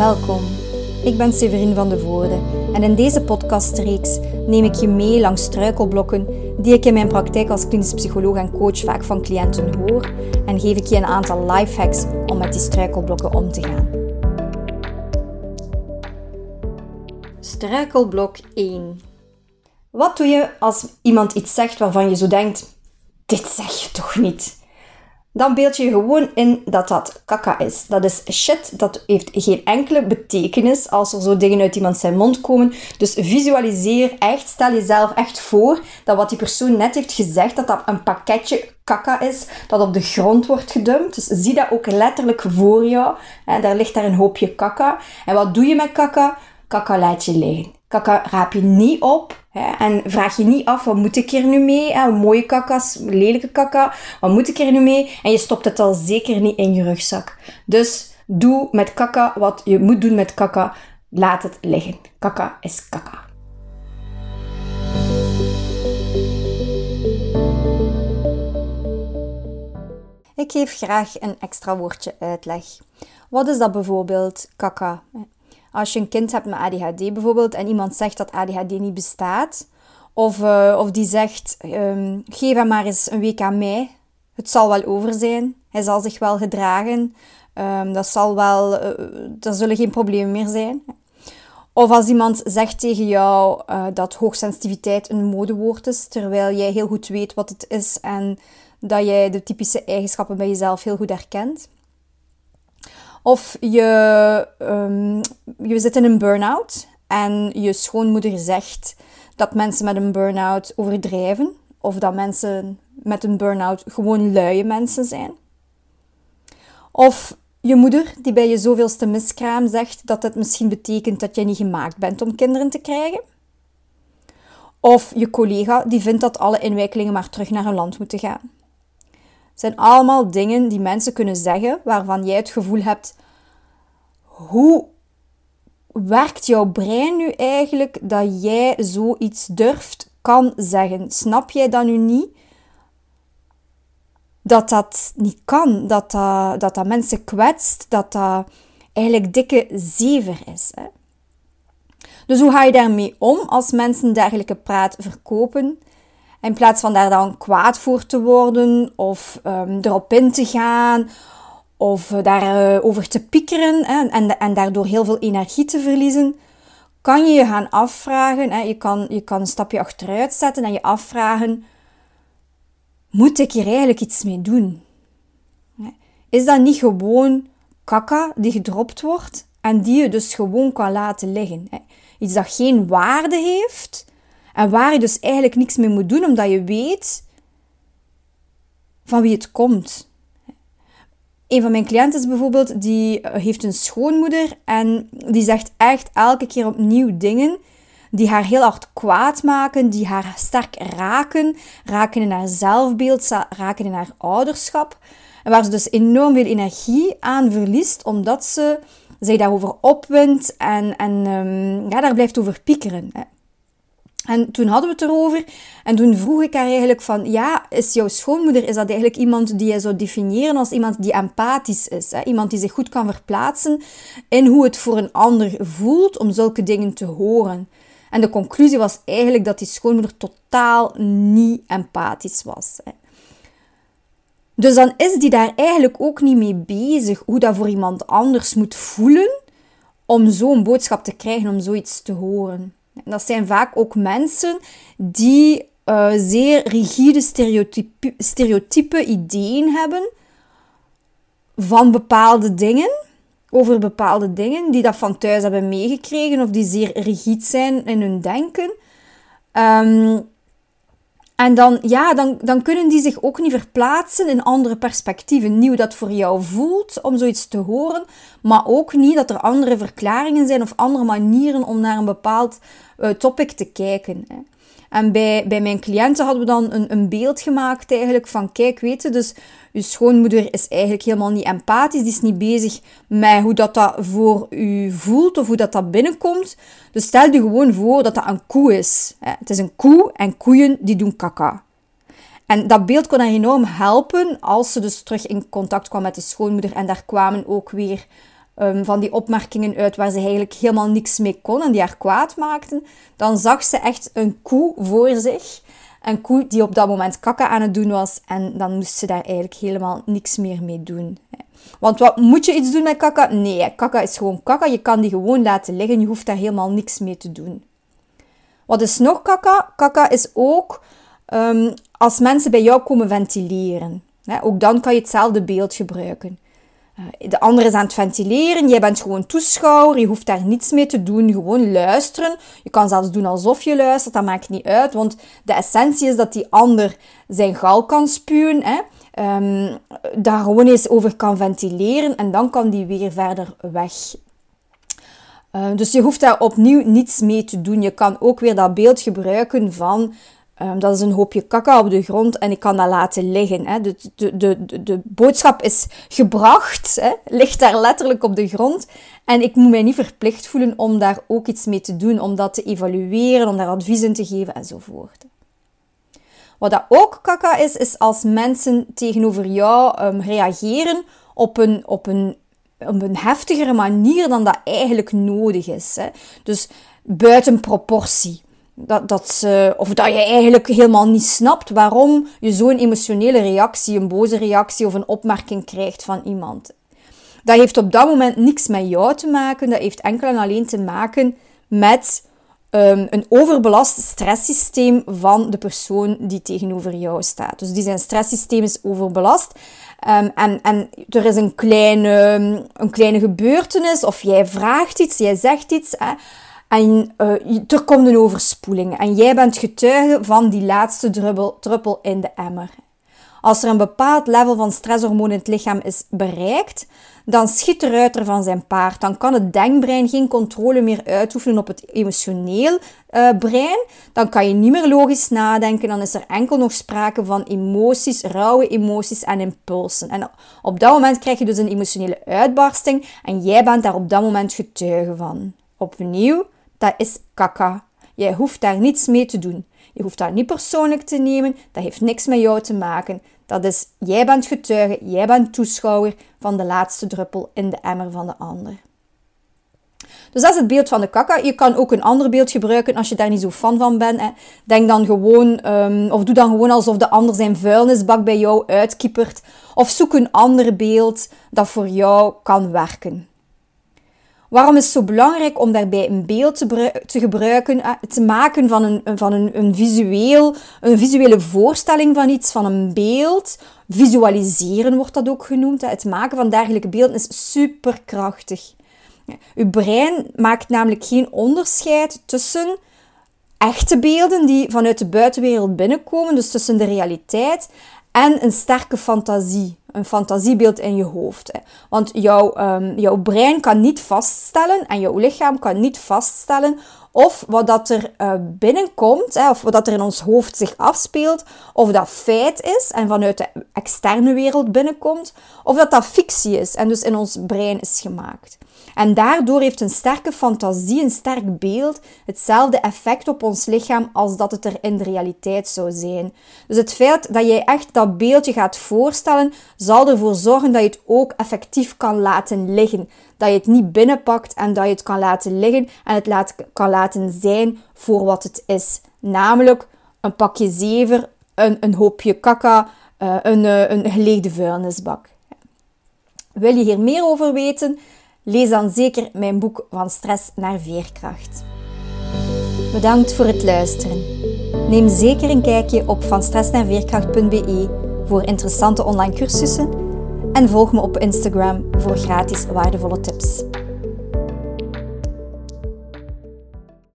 Welkom. Ik ben Severine van de Voorde en in deze podcastreeks neem ik je mee langs struikelblokken die ik in mijn praktijk als klinisch psycholoog en coach vaak van cliënten hoor en geef ik je een aantal lifehacks om met die struikelblokken om te gaan. Struikelblok 1. Wat doe je als iemand iets zegt waarvan je zo denkt: dit zeg je toch niet? Dan beeld je gewoon in dat dat kaka is. Dat is shit, dat heeft geen enkele betekenis als er zo dingen uit iemand zijn mond komen. Dus visualiseer echt, stel jezelf echt voor dat wat die persoon net heeft gezegd, dat dat een pakketje kaka is, dat op de grond wordt gedumpt. Dus zie dat ook letterlijk voor jou. Daar ligt daar een hoopje kaka. En wat doe je met kaka? Kaka laat je liggen. Kaka raap je niet op. Hè, en vraag je niet af, wat moet ik hier nu mee? Hè, mooie kakas, lelijke kaka, wat moet ik hier nu mee? En je stopt het al zeker niet in je rugzak. Dus doe met kaka wat je moet doen met kaka. Laat het liggen. Kaka is kaka. Ik geef graag een extra woordje uitleg. Wat is dat bijvoorbeeld, kaka? Als je een kind hebt met ADHD bijvoorbeeld en iemand zegt dat ADHD niet bestaat, of, uh, of die zegt: um, geef hem maar eens een week aan mij, het zal wel over zijn, hij zal zich wel gedragen, um, dat zal wel, uh, er zullen geen problemen meer zijn. Of als iemand zegt tegen jou uh, dat hoogsensitiviteit een modewoord is, terwijl jij heel goed weet wat het is en dat jij de typische eigenschappen bij jezelf heel goed herkent. Of je, um, je zit in een burn-out en je schoonmoeder zegt dat mensen met een burn-out overdrijven. Of dat mensen met een burn-out gewoon luie mensen zijn. Of je moeder die bij je zoveelste miskraam zegt dat het misschien betekent dat je niet gemaakt bent om kinderen te krijgen. Of je collega die vindt dat alle inwijkelingen maar terug naar hun land moeten gaan zijn allemaal dingen die mensen kunnen zeggen waarvan jij het gevoel hebt: hoe werkt jouw brein nu eigenlijk dat jij zoiets durft, kan zeggen? Snap jij dat nu niet? Dat dat niet kan, dat dat, dat, dat mensen kwetst, dat dat eigenlijk dikke zever is. Hè? Dus hoe ga je daarmee om als mensen dergelijke praat verkopen? In plaats van daar dan kwaad voor te worden of um, erop in te gaan of uh, daarover te piekeren hè, en, en daardoor heel veel energie te verliezen, kan je je gaan afvragen. Hè, je, kan, je kan een stapje achteruit zetten en je afvragen: moet ik hier eigenlijk iets mee doen? Is dat niet gewoon kaka die gedropt wordt en die je dus gewoon kan laten liggen? Iets dat geen waarde heeft en waar je dus eigenlijk niks mee moet doen, omdat je weet van wie het komt. Een van mijn cliënten bijvoorbeeld, die heeft een schoonmoeder en die zegt echt elke keer opnieuw dingen die haar heel hard kwaad maken, die haar sterk raken, raken in haar zelfbeeld, raken in haar ouderschap. En waar ze dus enorm veel energie aan verliest, omdat ze zich daarover opwindt en, en um, ja, daar blijft over piekeren. En toen hadden we het erover en toen vroeg ik haar eigenlijk van, ja, is jouw schoonmoeder, is dat eigenlijk iemand die je zou definiëren als iemand die empathisch is? Hè? Iemand die zich goed kan verplaatsen in hoe het voor een ander voelt om zulke dingen te horen. En de conclusie was eigenlijk dat die schoonmoeder totaal niet empathisch was. Hè? Dus dan is die daar eigenlijk ook niet mee bezig hoe dat voor iemand anders moet voelen om zo'n boodschap te krijgen, om zoiets te horen. Dat zijn vaak ook mensen die uh, zeer rigide stereotype, ideeën hebben van bepaalde dingen, over bepaalde dingen, die dat van thuis hebben meegekregen of die zeer rigide zijn in hun denken. Um, en dan, ja, dan, dan kunnen die zich ook niet verplaatsen in andere perspectieven. Nieuw dat voor jou voelt om zoiets te horen, maar ook niet dat er andere verklaringen zijn of andere manieren om naar een bepaald uh, topic te kijken. Hè. En bij, bij mijn cliënten hadden we dan een, een beeld gemaakt eigenlijk van, kijk, weet je, dus je schoonmoeder is eigenlijk helemaal niet empathisch, die is niet bezig met hoe dat, dat voor u voelt of hoe dat, dat binnenkomt. Dus stel je gewoon voor dat dat een koe is. Het is een koe en koeien die doen kaka. En dat beeld kon haar enorm helpen als ze dus terug in contact kwam met de schoonmoeder en daar kwamen ook weer ehm, van die opmerkingen uit waar ze eigenlijk helemaal niks mee kon en die haar kwaad maakten, dan zag ze echt een koe voor zich. Een koe die op dat moment kakken aan het doen was en dan moest ze daar eigenlijk helemaal niks meer mee doen. Want wat moet je iets doen met kakka? Nee, kakka is gewoon kakka. Je kan die gewoon laten liggen. Je hoeft daar helemaal niks mee te doen. Wat is nog kakka? Kakka is ook ehm, als mensen bij jou komen ventileren. ook dan kan je hetzelfde beeld gebruiken. Eh, de ander is aan het ventileren, jij bent gewoon toeschouwer, je hoeft daar niets mee te doen, gewoon luisteren. Je kan zelfs doen alsof je luistert, dat maakt niet uit, want de essentie is dat die ander zijn gal kan spuwen, hè. Um, daar gewoon eens over kan ventileren en dan kan die weer verder weg. Uh, dus je hoeft daar opnieuw niets mee te doen. Je kan ook weer dat beeld gebruiken van um, dat is een hoopje kaka op de grond en ik kan dat laten liggen. Hè. De, de, de, de, boodschap is gebracht, hè, ligt daar letterlijk op de grond. En ik moet mij niet verplicht voelen om daar ook iets mee te doen, om dat te evalueren, om daar adviezen te geven enzovoort. Wat dat ook kaka is, is als mensen tegenover jou um, reageren op een, op, een, op een heftigere manier dan dat eigenlijk nodig is. Hè. Dus buiten proportie. Dat, dat ze, of dat je eigenlijk helemaal niet snapt waarom je zo'n emotionele reactie, een boze reactie of een opmerking krijgt van iemand. Dat heeft op dat moment niks met jou te maken, dat heeft enkel en alleen te maken met um, een overbelast stresssysteem van de persoon die tegenover jou staat. Dus die zijn stresssysteem is overbelast. Um, en, en er is een kleine, een kleine gebeurtenis, of jij vraagt iets, jij zegt iets. En uh, er komt een overspoeling. En jij bent getuige van die laatste druppel, druppel in de emmer. Als er een bepaald level van stresshormoon in het lichaam is bereikt, dan schiet de ruiter van zijn paard. Dan kan het denkbrein geen controle meer uitoefenen op het emotioneel uh, brein. Dan kan je niet meer logisch nadenken. Dan is er enkel nog sprake van emoties, rauwe emoties en impulsen. En op dat moment krijg je dus een emotionele uitbarsting en jij bent daar op dat moment getuige van. Opnieuw, dat is kaka. Jij hoeft daar niets mee te doen. Je hoeft dat niet persoonlijk te nemen. Dat heeft niks met jou te maken. Dat is, jij bent getuige, jij bent toeschouwer van de laatste druppel in de emmer van de ander. Dus dat is het beeld van de kaka. Je kan ook een ander beeld gebruiken als je daar niet zo fan van bent. Hè. Denk dan gewoon, um, of doe dan gewoon alsof de ander zijn vuilnisbak bij jou uitkiepert. Of zoek een ander beeld dat voor jou kan werken. Waarom is het zo belangrijk om daarbij een beeld te, gebruiken, eh, te maken van, een, van een, een, visueel, een visuele voorstelling van iets, van een beeld? Visualiseren wordt dat ook genoemd. Het maken van dergelijke beelden is superkrachtig. Uw brein maakt namelijk geen onderscheid tussen echte beelden die vanuit de buitenwereld binnenkomen, dus tussen de realiteit en een sterke fantasie een fantasiebeeld in je hoofd. Want jouw, um, jouw brein kan niet vaststellen en jouw lichaam kan niet vaststellen of wat dat er uh, binnenkomt, hè, of wat dat er in ons hoofd zich afspeelt, of dat feit is en vanuit de externe wereld binnenkomt, of dat dat fictie is en dus in ons brein is gemaakt. En daardoor heeft een sterke fantasie, een sterk beeld, hetzelfde effect op ons lichaam als dat het er in de realiteit zou zijn. Dus het feit dat jij echt dat beeldje gaat voorstellen, zal ervoor zorgen dat je het ook effectief kan laten liggen. Dat je het niet binnenpakt en dat je het kan laten liggen en het laat, kan laten zijn voor wat het is. Namelijk een pakje zever, een, een hoopje kaka, uh, een, uh, een geleegde vuilnisbak. Wil je hier meer over weten? Lees dan zeker mijn boek Van Stress naar Veerkracht. Bedankt voor het luisteren. Neem zeker een kijkje op vanstressnaarveerkracht.be voor interessante online cursussen en volg me op Instagram voor gratis waardevolle tips.